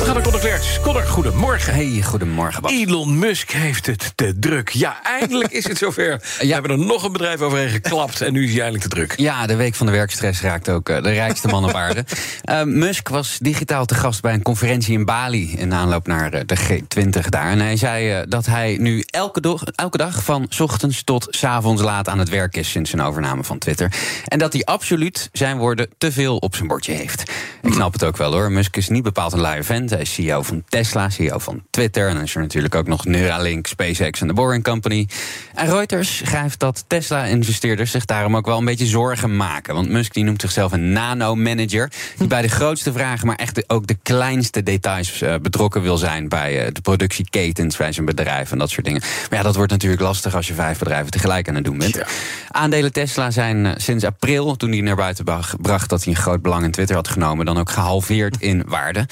We gaan naar Conor Klerks. Conor, goedemorgen. Hey, goedemorgen Bas. Elon Musk heeft het te druk. Ja, eindelijk is het zover. We hebben er nog een bedrijf overheen geklapt en nu is hij eindelijk te druk. Ja, de week van de werkstress raakt ook uh, de rijkste man op aarde. Uh, Musk was digitaal te gast bij een conferentie in Bali in aanloop naar uh, de G20 daar. En hij zei dat hij nu elke, do- elke dag van ochtends tot 's avonds laat aan het werk is sinds zijn overname van Twitter. En dat hij absoluut zijn woorden te veel op zijn bordje heeft. Ik snap het ook wel hoor. Musk is niet bepaald een luie vent. Hij is CEO van Tesla, CEO van Twitter. En dan is er natuurlijk ook nog Neuralink, SpaceX en de Boring Company. En Reuters schrijft dat Tesla-investeerders zich daarom ook wel een beetje zorgen maken. Want Musk die noemt zichzelf een nano-manager. Die bij de grootste vragen, maar echt ook de kleinste details uh, betrokken wil zijn. Bij uh, de productieketens bij zijn bedrijf en dat soort dingen. Maar ja, dat wordt natuurlijk lastig als je vijf bedrijven tegelijk aan het doen bent. Ja. Aandelen Tesla zijn uh, sinds april, toen hij naar buiten bracht dat hij een groot belang in Twitter had genomen, dan ook gehalveerd in waarde.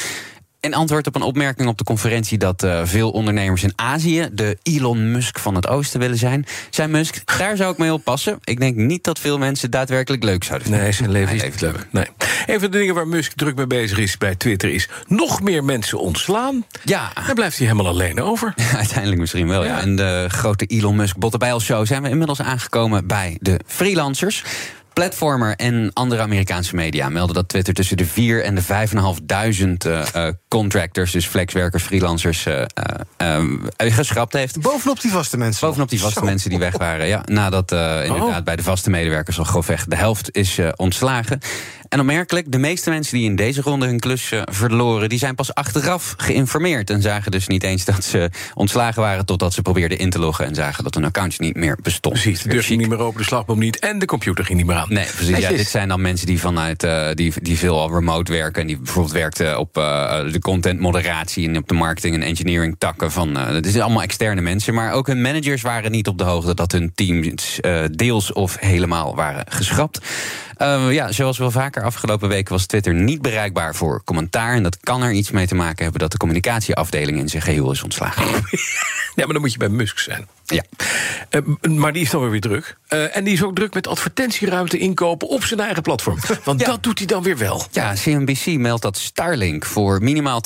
In antwoord op een opmerking op de conferentie dat uh, veel ondernemers in Azië de Elon Musk van het Oosten willen zijn, zei Musk: daar zou ik mee oppassen. Ik denk niet dat veel mensen daadwerkelijk leuk zouden vinden. Nee, zijn leven is niet leuk. Nee. Een van de dingen waar Musk druk mee bezig is bij Twitter is nog meer mensen ontslaan. Ja. Daar blijft hij helemaal alleen over. Ja, uiteindelijk misschien wel. Ja. ja. En de grote Elon Musk Bottenbijl Show zijn we inmiddels aangekomen bij de freelancers. Platformer en andere Amerikaanse media melden dat Twitter tussen de 4 en de 5.500 uh, uh, contractors, dus flexwerkers, freelancers, uh, geschrapt heeft. Bovenop die vaste mensen. Bovenop die vaste Zo. mensen die weg waren. Ja, nadat inderdaad oh. bij de vaste medewerkers al grofweg de helft is ontslagen. En opmerkelijk, de meeste mensen die in deze ronde hun klus uh, verloren, die zijn pas achteraf geïnformeerd. En zagen dus niet eens dat ze ontslagen waren totdat ze probeerden in te loggen en zagen dat hun account niet meer bestond. Precies, de deur ging niet meer open, de slagboom niet en de computer ging niet meer aan. Nee, precies. Ja, dit zijn dan mensen die vanuit uh, die, die veel al remote werken en die bijvoorbeeld werkten op uh, de contentmoderatie en op de marketing en engineering takken van. Uh, dit zijn allemaal externe mensen, maar ook hun managers waren niet op de hoogte dat hun teams deels of helemaal waren geschrapt. Uh, ja, zoals wel vaker afgelopen weken was Twitter niet bereikbaar voor commentaar. En dat kan er iets mee te maken hebben dat de communicatieafdeling in zijn geheel is ontslagen. ja, maar dan moet je bij Musk zijn. Ja. Uh, maar die is dan weer weer druk. Uh, en die is ook druk met advertentieruimte inkopen op zijn eigen platform. Want ja. dat doet hij dan weer wel. Ja, CNBC meldt dat Starlink voor minimaal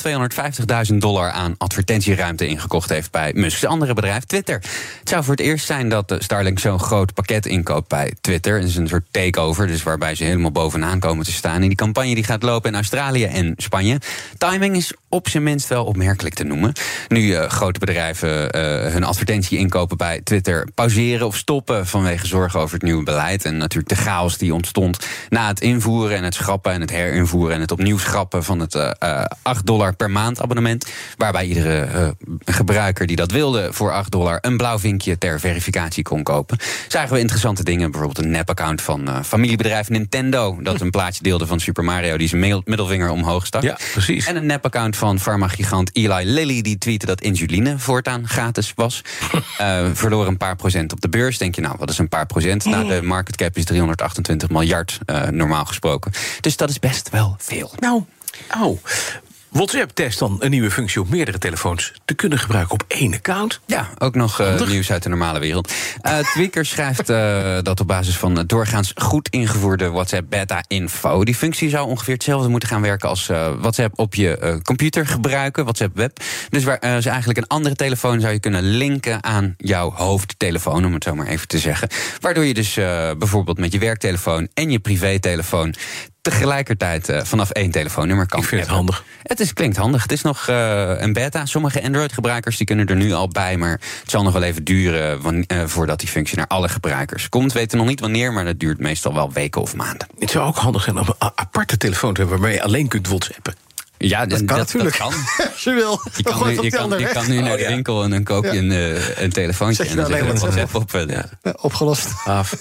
250.000 dollar aan advertentieruimte ingekocht heeft bij Musk's andere bedrijf Twitter. Het zou voor het eerst zijn dat Starlink zo'n groot pakket inkoopt bij Twitter. Het is een soort takeover, dus waarbij ze helemaal bovenaan komen te staan. En die campagne die gaat lopen in Australië en Spanje. Timing is op zijn minst wel opmerkelijk te noemen. Nu uh, grote bedrijven hun advertentie inkopen bij Twitter pauzeren of stoppen vanwege zorgen over het nieuwe beleid. En natuurlijk de chaos die ontstond na het invoeren en het schrappen en het herinvoeren en het opnieuw schrappen van het uh, 8 dollar per maand abonnement. Waarbij iedere gebruiker die dat wilde voor 8 dollar een blauw vinkje ter verificatie kon kopen. Zagen we interessante dingen, bijvoorbeeld een nep-account van familiebedrijf Nintendo. Dat een plaatje deelde van Super Mario die zijn middelvinger omhoog stak. Ja, precies. En een nep-account van farmagigant Eli Lilly die tweette dat insuline voortaan gratis was. uh, verloren een paar procent op de beurs. Denk je, nou, wat is een paar procent? Nou, de market cap is 328 miljard, uh, normaal gesproken. Dus dat is best wel veel. Nou, oh. WhatsApp test dan een nieuwe functie op meerdere telefoons te kunnen gebruiken op één account. Ja, ook nog uh, nieuws uit de normale wereld. Uh, Tweaker schrijft uh, dat op basis van doorgaans goed ingevoerde WhatsApp beta info. Die functie zou ongeveer hetzelfde moeten gaan werken als WhatsApp op je computer gebruiken, WhatsApp web. Dus waar ze eigenlijk een andere telefoon zou je kunnen linken aan jouw hoofdtelefoon, om het zo maar even te zeggen. Waardoor je dus bijvoorbeeld met je werktelefoon en je privételefoon tegelijkertijd uh, vanaf één telefoonnummer kan. Ik vind het handig. Het is, klinkt handig. Het is nog uh, een beta. Sommige Android-gebruikers die kunnen er nu al bij, maar het zal nog wel even duren wanneer, uh, voordat die functie naar alle gebruikers komt. We weten nog niet wanneer, maar dat duurt meestal wel weken of maanden. Het zou ook handig zijn om een aparte telefoon te hebben waarmee je alleen kunt WhatsAppen. Ja, dat kan dat, natuurlijk. Dat kan. Als je wil. Je kan, nu, je kan, je kan nu naar de winkel en dan koop je een, uh, een telefoontje en dan zet je WhatsApp op. Ja. Opgelost. Af.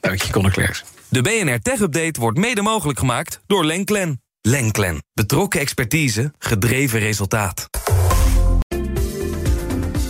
Dank je, Klerks. De BNR Tech Update wordt mede mogelijk gemaakt door Lenklen. Lenklen. Betrokken expertise, gedreven resultaat.